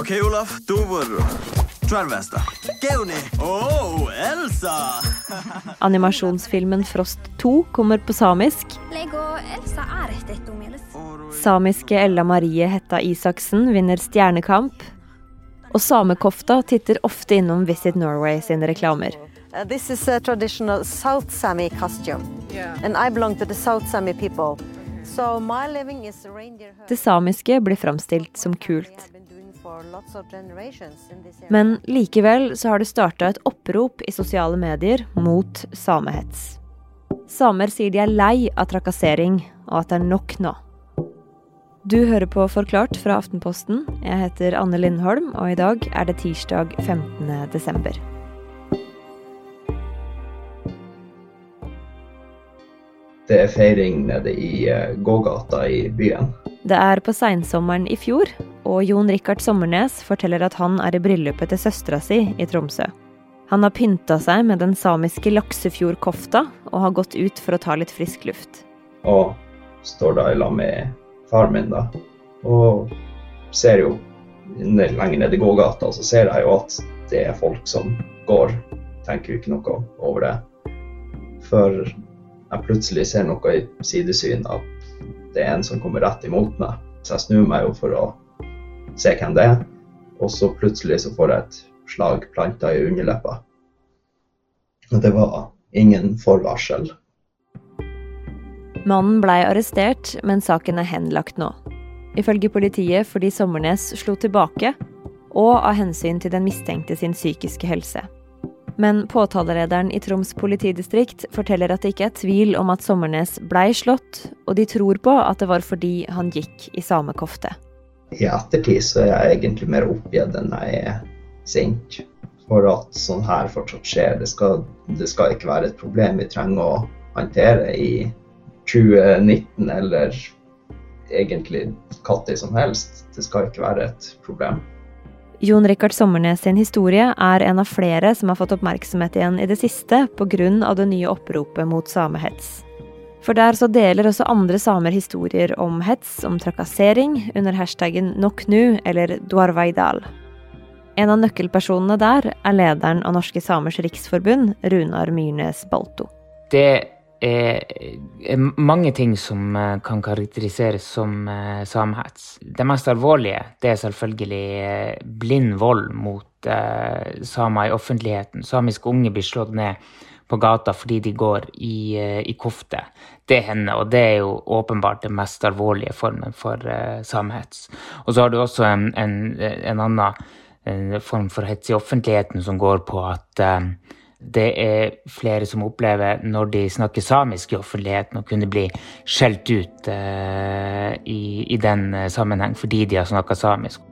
Okei, Olaf. Dovuoro. Tverrvesta. Keuni. Oh, Elsa! Animasjonsfilmen Frost 2 kommer på samisk. Lego Elsa er et. Samiske Ella Marie Hetta Isaksen vinner Stjernekamp. Og Samekofta titter ofte innom Visit Norway sine reklamer. Uh, this is a traditional South Sami costume, and I belong to the South Sami people. So my living is reindeer. Det samiske blir framstilt som kult. Men likevel så har det starta et opprop i sosiale medier mot samehets. Samer sier de er lei av trakassering, og at det er nok nå. Du hører på Forklart fra Aftenposten. Jeg heter Anne Lindholm, og i dag er det tirsdag 15. desember. Det er feiring nede i eh, gågata i byen. Det er på seinsommeren i fjor, og Jon Rikard Sommernes forteller at han er i bryllupet til søstera si i Tromsø. Han har pynta seg med den samiske laksefjordkofta og har gått ut for å ta litt frisk luft. Og står da i lag med faren min, da. Og ser jo lenger ned i gågata, så ser jeg jo at det er folk som går. Tenker jo ikke noe over det. Før jeg plutselig ser noe i sidesyn at det er en som kommer rett imot meg. Så jeg snur meg jo for å se hvem det er. Og så plutselig så får jeg et slag planta i underleppa. Og det var ingen forvarsel. Mannen blei arrestert, men saken er henlagt nå. Ifølge politiet fordi Sommernes slo tilbake, og av hensyn til den mistenkte sin psykiske helse. Men påtalerederen i Troms politidistrikt forteller at det ikke er tvil om at Sommernes blei slått, og de tror på at det var fordi han gikk i samekofte. I ettertid så er jeg egentlig mer oppgitt enn jeg er sint. For at sånn her fortsatt skjer. Det skal, det skal ikke være et problem vi trenger å håndtere i 2019 eller egentlig når som helst. Det skal ikke være et problem. Jon Rikard Sommernes sin historie er en av flere som har fått oppmerksomhet igjen i det siste pga. det nye oppropet mot samehets. For der så deler også andre samer historier om hets, om trakassering, under hashtaggen noknu eller Dwarveidal. En av nøkkelpersonene der er lederen av Norske Samers Riksforbund, Runar Myrnes Balto. Det er, er mange ting som eh, kan karakteriseres som eh, samehets. Det mest alvorlige det er selvfølgelig eh, blind vold mot eh, samer i offentligheten. Samiske unge blir slått ned på gata fordi de går i, eh, i kofte. Det hender, og det er jo åpenbart den mest alvorlige formen for samhets. Og så har du også en, en, en annen en form for hets i offentligheten som går på at eh, det er flere som opplever når de snakker samisk i offentligheten, å kunne bli skjelt ut eh, i, i den eh, sammenheng fordi de har snakka samisk.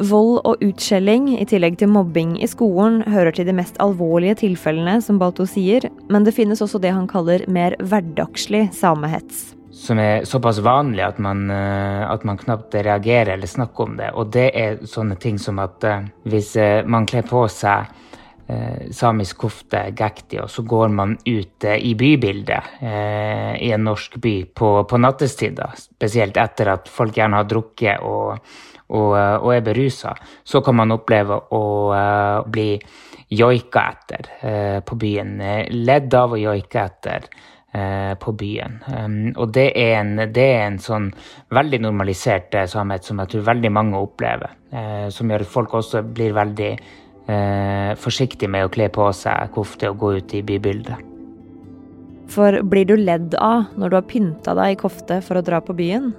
Vold og utskjelling, i tillegg til mobbing i skolen, hører til de mest alvorlige tilfellene, som Balto sier, men det finnes også det han kaller mer hverdagslig samehets. Som er såpass vanlig at man, eh, at man knapt reagerer eller snakker om det. Og det er sånne ting som at eh, hvis man kler på seg samisk kofte, gekti, og så går man ut eh, i bybildet eh, i en norsk by på, på nattestid, spesielt etter at folk gjerne har drukket og, og, eh, og er berusa, så kan man oppleve å uh, bli joika etter eh, på byen. eh, Ledd av og joika etter eh, på byen. Um, og det er, en, det er en sånn veldig normalisert eh, samhet som jeg tror veldig mange opplever. Eh, som gjør at folk også blir veldig eh, forsiktig med å kle på seg kofte og gå ut i bybildet. For blir du ledd av når du har pynta deg i kofte for å dra på byen,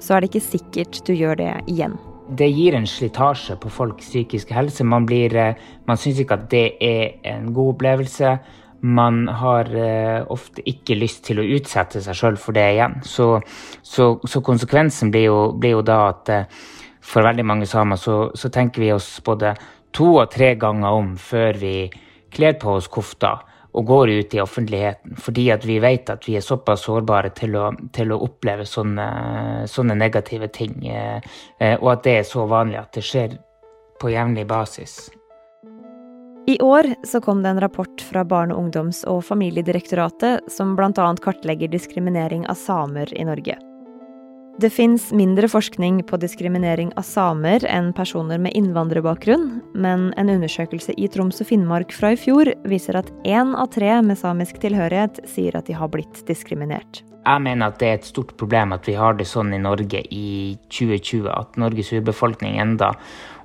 så er det ikke sikkert du gjør det igjen. Det gir en slitasje på folks psykiske helse. Man, blir, eh, man syns ikke at det er en god opplevelse. Man har eh, ofte ikke lyst til å utsette seg sjøl for det igjen. Så, så, så konsekvensen blir jo, blir jo da at eh, for veldig mange samer så, så tenker vi oss både to og tre ganger om før vi kler på oss kofta og går ut i offentligheten. Fordi at vi vet at vi er såpass sårbare til å, til å oppleve sånne, sånne negative ting. eh, eh, Og at det er så vanlig at det skjer på jevnlig basis. I år så kom det en rapport fra Barne-, ungdoms- og familiedirektoratet som bl.a. kartlegger diskriminering av samer i Norge. Det fins mindre forskning på diskriminering av samer enn personer med innvandrerbakgrunn, men en undersøkelse i Troms og Finnmark fra i fjor viser at én av tre med samisk tilhørighet sier at de har blitt diskriminert. Jeg mener at det er et stort problem at vi har det sånn i Norge i 2020, at Norges urbefolkning enda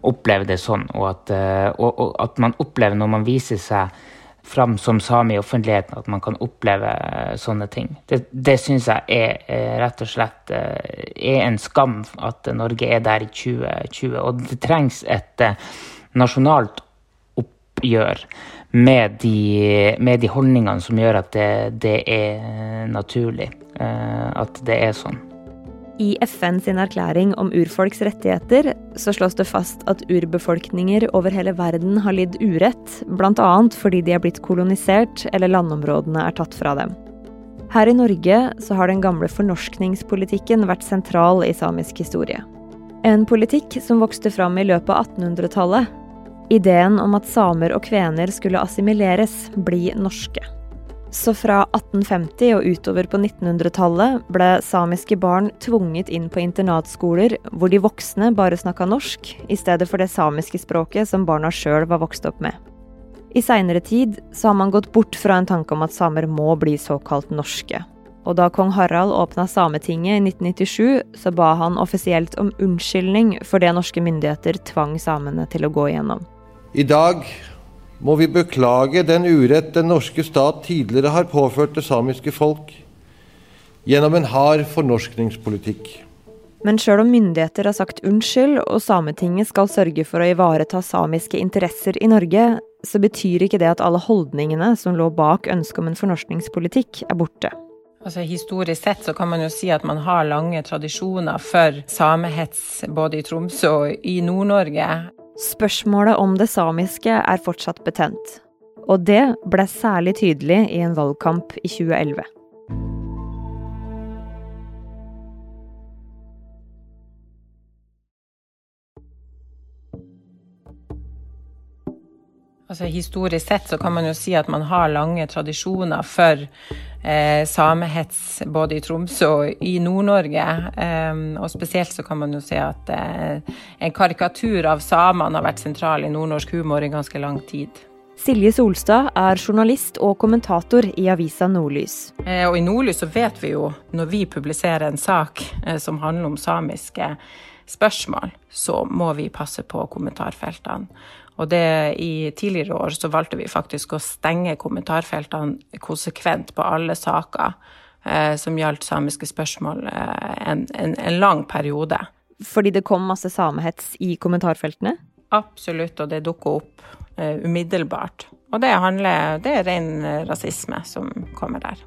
opplever det sånn, og at, eh, og, og at man opplever når man viser seg fram som same i offentligheten, at man kan oppleve eh, sånne ting. Det, det syns jeg er, er rett og slett eh, er en skam at Norge er der i 2020. Og det trengs et eh, nasjonalt oppgjør med de, med de holdningene som gjør at det, det er naturlig at det er sånn. I FN sin erklæring om urfolks rettigheter så slås det fast at urbefolkninger over hele verden har lidd urett, bl.a. fordi de er blitt kolonisert eller landområdene er tatt fra dem. Her i Norge så har den gamle fornorskningspolitikken vært sentral i samisk historie. En politikk som vokste fram i løpet av 1800-tallet. Ideen om at samer og kvener skulle assimileres, bli norske. Så fra 1850 og utover på 1900-tallet ble samiske barn tvunget inn på internatskoler hvor de voksne bare snakka norsk, i stedet for det samiske språket som barna sjøl var vokst opp med. I seinere tid så har man gått bort fra en tanke om at samer må bli såkalt norske. Og da kong Harald åpna Sametinget i 1997, så ba han offisielt om unnskyldning for det norske myndigheter tvang samene til å gå igjennom. I dag må vi beklage den urett den norske stat tidligere har påført det samiske folk gjennom en hard fornorskningspolitikk. Men sjøl om myndigheter har sagt unnskyld, og Sametinget skal sørge for å ivareta samiske interesser i Norge, så betyr ikke det at alle holdningene som lå bak ønsket om en fornorskningspolitikk, er borte. Altså Historisk sett så kan man jo si at man har lange tradisjoner for samehets både i Tromsø og i Nord-Norge. Spørsmålet om det samiske er fortsatt betent. Og det ble særlig tydelig i en valgkamp i 2011. Altså Historisk sett så kan man jo si at man har lange tradisjoner for eh, samehets både i Tromsø og i Nord-Norge. Eh, og spesielt så kan man jo si at eh, en karikatur av samene har vært sentral i nordnorsk humor i ganske lang tid. Silje Solstad er journalist og kommentator i avisa Nordlys. Eh, og i Nordlys så vet vi jo, når vi publiserer en sak eh, som handler om samiske spørsmål, så må vi passe på kommentarfeltene. Og det, i tidligere år så valgte vi faktisk å stenge kommentarfeltene konsekvent på alle saker eh, som gjaldt samiske spørsmål eh, en, en, en, lang periode. Fordi det kom masse samehets i kommentarfeltene? Absolutt, og det dukka opp eh, umiddelbart. Og det, handler, det er ren rasisme som kommer der.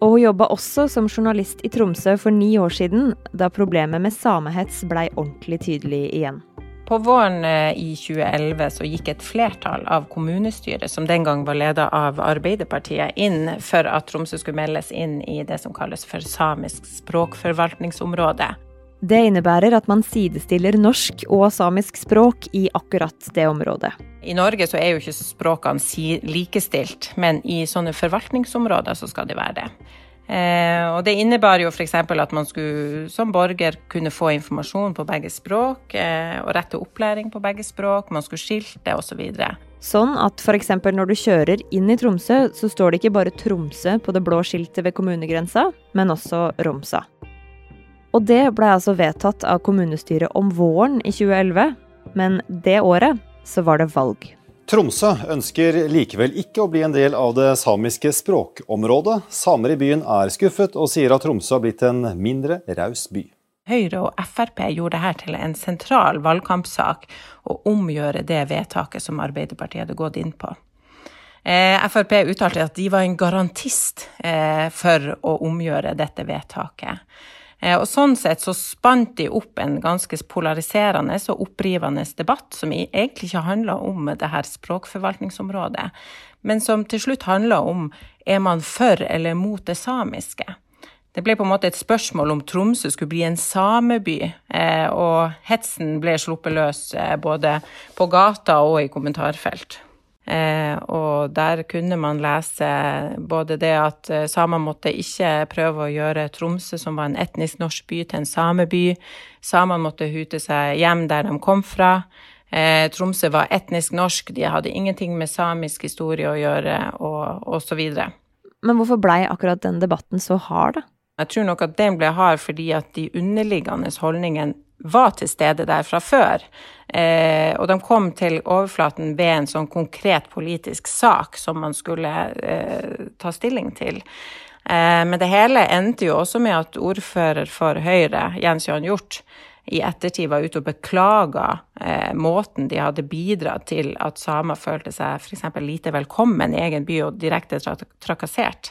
Og hun jobba også som journalist i Tromsø for ni år siden, da problemet med samehets blei ordentlig tydelig igjen. På våren eh, i 2011 så gikk et flertall av kommunestyret, som den gang var leda av Arbeiderpartiet, inn for at Tromsø skulle meldes inn i det som kalles for samisk språkforvaltningsområde. Det innebærer at man sidestiller norsk og samisk språk i akkurat det området. I Norge så er jo ikke språkene likestilt, men i sånne forvaltningsområder så skal de være det. Eh, og det innebar jo f.eks. at man skulle som borger kunne få informasjon på begge språk, eh, og rett til opplæring på begge språk, man skulle skilte osv. Så sånn at f.eks. når du kjører inn i Tromsø, så står det ikke bare Tromsø på det blå skiltet ved kommunegrensa, men også Romsa. Og det blei altså vedtatt av kommunestyret om våren i 2011, men det året så var det valg. Tromsø ønsker likevel ikke å bli en del av det samiske språkområdet. Samer i byen er skuffet og sier at Tromsø har blitt en mindre raus by. Høyre og Frp gjorde dette til en sentral valgkampsak å omgjøre det vedtaket som Arbeiderpartiet hadde gått inn på. Eh, Frp uttalte at de var en garantist eh, for å omgjøre dette vedtaket. Eh, og sånn sett så spant de opp en ganske polariserende og opprivende debatt, som egentlig ikke handla om det her språkforvaltningsområdet, men som til slutt handla om er man for eller mot det samiske. Det ble på en måte et spørsmål om Tromsø skulle bli en sameby, eh, og hetsen ble sluppet løs eh, både på gata og i kommentarfelt. Eh, og der kunne man lese både det at eh, samer måtte ikke prøve å gjøre Tromsø, som var en etnisk norsk by, til en sameby. Samene måtte hute seg hjem der de kom fra. Eh, Tromsø var etnisk norsk, de hadde ingenting med samisk historie å gjøre, og, osv. Men hvorfor blei akkurat den debatten så hard, da? Jeg tror nok at den ble hard fordi at de underliggende holdningene var til stede der fra før. Eh, og de kom til overflaten ved en sånn konkret politisk sak som man skulle eh, ta stilling til. Eh, men det hele endte jo også med at ordfører for Høyre, Jens Johan Hjort, i ettertid var ute og beklaga eh, måten de hadde bidratt til at samer følte seg f.eks. lite velkommen i egen by og direkte trak trakassert.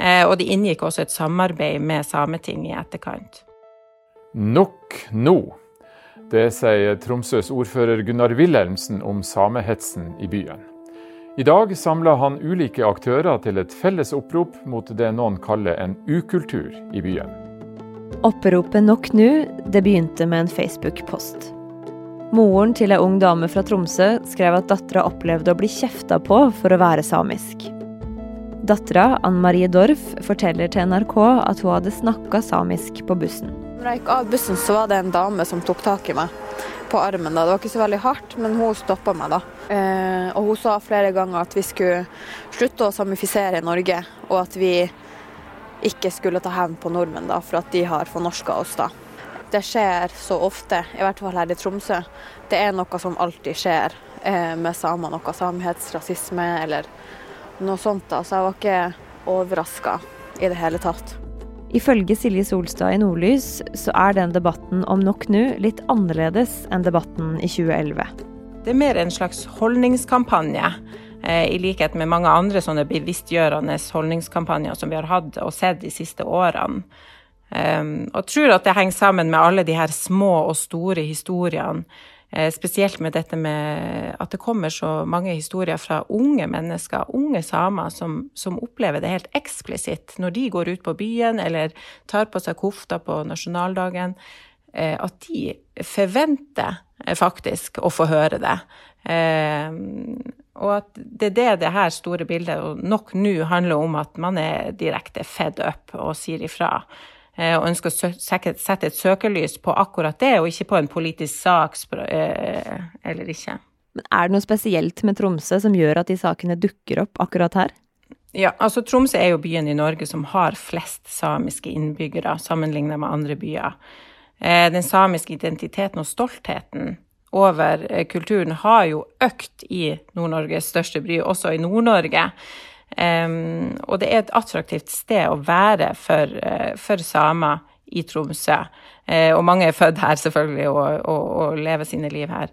Eh, og de inngikk også et samarbeid med Sametinget i etterkant. Nok nå. Det sier Tromsøs ordfører Gunnar Wilhelmsen om samehetsen i byen. I dag samler han ulike aktører til et felles opprop mot det noen kaller en ukultur i byen. Oppropet Nok nå, det begynte med en Facebook-post. Moren til ei ung dame fra Tromsø skrev at dattera opplevde å bli kjefta på for å være samisk. Dattera, Ann Marie Dorf, forteller til NRK at hun hadde snakka samisk på bussen. Når jeg gikk av bussen, så var det en dame som tok tak i meg på armen. da. Det var ikke så veldig hardt, men hun stoppa meg da. Eh, og hun sa flere ganger at vi skulle slutte å samifisere i Norge, og at vi ikke skulle ta hevn på nordmenn da, for at de har fornorska oss. da. Det skjer så ofte, i hvert fall her i Tromsø. Det er noe som alltid skjer eh, med samer. Noe samhetsrasisme eller noe sånt. da, Så jeg var ikke overraska i det hele tatt. Ifølge Silje Solstad i Nordlys så er den debatten om Nok nå litt annerledes enn debatten i 2011. Det er mer en slags holdningskampanje, eh, i likhet med mange andre sånne bevisstgjørende holdningskampanjer som vi har hatt og sett de siste årene. Og og tror at det henger sammen med alle de her små og store historiene spesielt med dette med at det kommer så mange historier fra unge mennesker, unge samer, som, som opplever det helt eksplisitt når de går ut på byen eller tar på seg kofta på nasjonaldagen. Eh, at de forventer eh, faktisk å få høre det. Og at det er det det her store bildet nok nå handler om at man er direkte fed up og sier ifra. Eh, og ønsker å sette et søkelys på akkurat det, og ikke på en politisk sak eh, eller ikke. Men Er det noe spesielt med Tromsø som gjør at de sakene dukker opp akkurat her? Ja, altså Tromsø er jo byen i Norge som har flest samiske innbyggere sammenlignet med andre byer. Eh, den samiske identiteten og stoltheten over kulturen har jo økt i Nord-Norges største by, også i Nord-Norge. Um, og det er et attraktivt sted å være for, uh, for samer i Tromsø. Uh, og mange er født her, selvfølgelig, og, og, og lever sine liv her.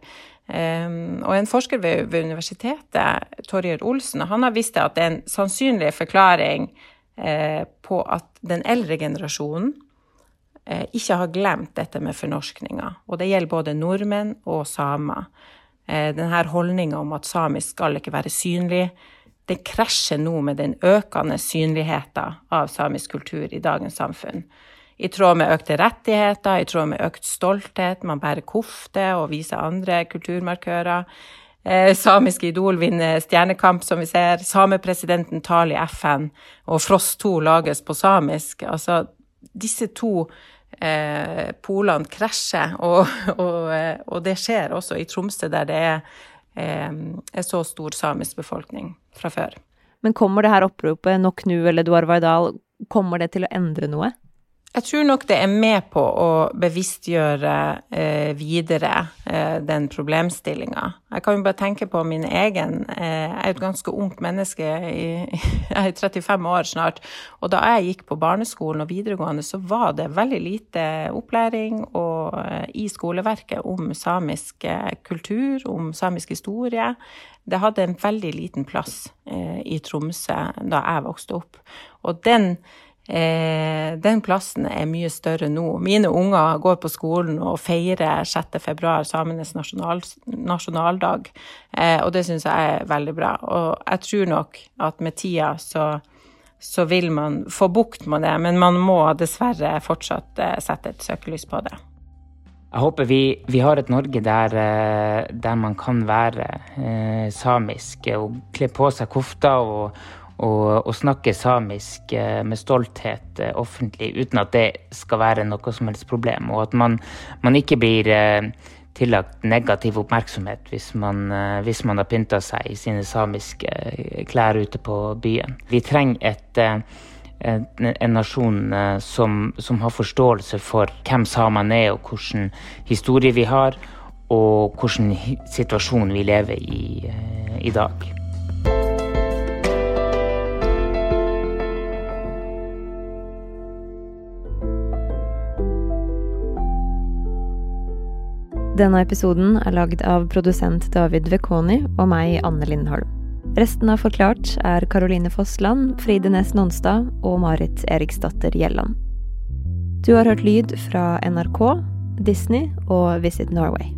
Um, og en forsker ved, ved universitetet, Torjer Olsen, han har visst at det er en sannsynlig forklaring uh, på at den eldre generasjonen ikke har glemt dette med fornorskninga. Og det gjelder både nordmenn og samer. Denne holdninga om at samisk skal ikke være synlig det krasjer nå med den økende synligheten av samisk kultur i dagens samfunn. I tråd med økte rettigheter, i tråd med økt stolthet, man bærer kofte og viser andre kulturmarkører. Eh, samisk Idol vinner Stjernekamp, som vi ser. Samepresidenten taler i FN, og Frost 2 lages på samisk. Altså, disse to eh, polene krasjer, og, og, eh, og, det skjer også i Tromsø, der det er eh, så stor samisk befolkning fra før. Men kommer det her oppropet Nok nu eller Duar Vaidal, kommer det til å endre noe? Jeg tror nok det er med på å bevisstgjøre eh, videre eh, den problemstillinga. Jeg kan jo bare tenke på min egen eh, Jeg er et ganske ungt menneske. I, jeg er 35 år snart. Og da jeg gikk på barneskolen og videregående, så var det veldig lite opplæring og, eh, i skoleverket om samisk eh, kultur, om samisk historie. Det hadde en veldig liten plass eh, i Tromsø da jeg vokste opp. Og den Eh, den plassen er mye større nå. Mine unger går på skolen og feirer 6. februar, samenes nasjonal, nasjonaldag, eh, og det syns jeg er veldig bra. Og jeg tror nok at med tida så, så vil man få bukt med det, men man må dessverre fortsatt eh, sette et søkelys på det. Jeg håper vi, vi har et Norge der, eh, der man kan være eh, samisk og kle på seg kofta og, og, og snakke samisk eh, med stolthet eh, offentlig, uten at det skal være noe som helst problem. Og at man, man ikke blir eh, tillagt negativ oppmerksomhet hvis man, hvis man har pynta seg i sine samiske klær ute på byen. Vi trenger et en, en nasjon som, som, har forståelse for hvem samene er, og hvilken historie vi har, og hvilken situasjon vi lever i i dag. Denne episoden er lagd av produsent David Vekoni og meg, Anne Lindholm. Resten av Forklart er Caroline Fossland, Fride Næss Nonstad og Marit Eriksdatter Gjelland. Du har hørt lyd fra NRK, Disney og Visit Norway.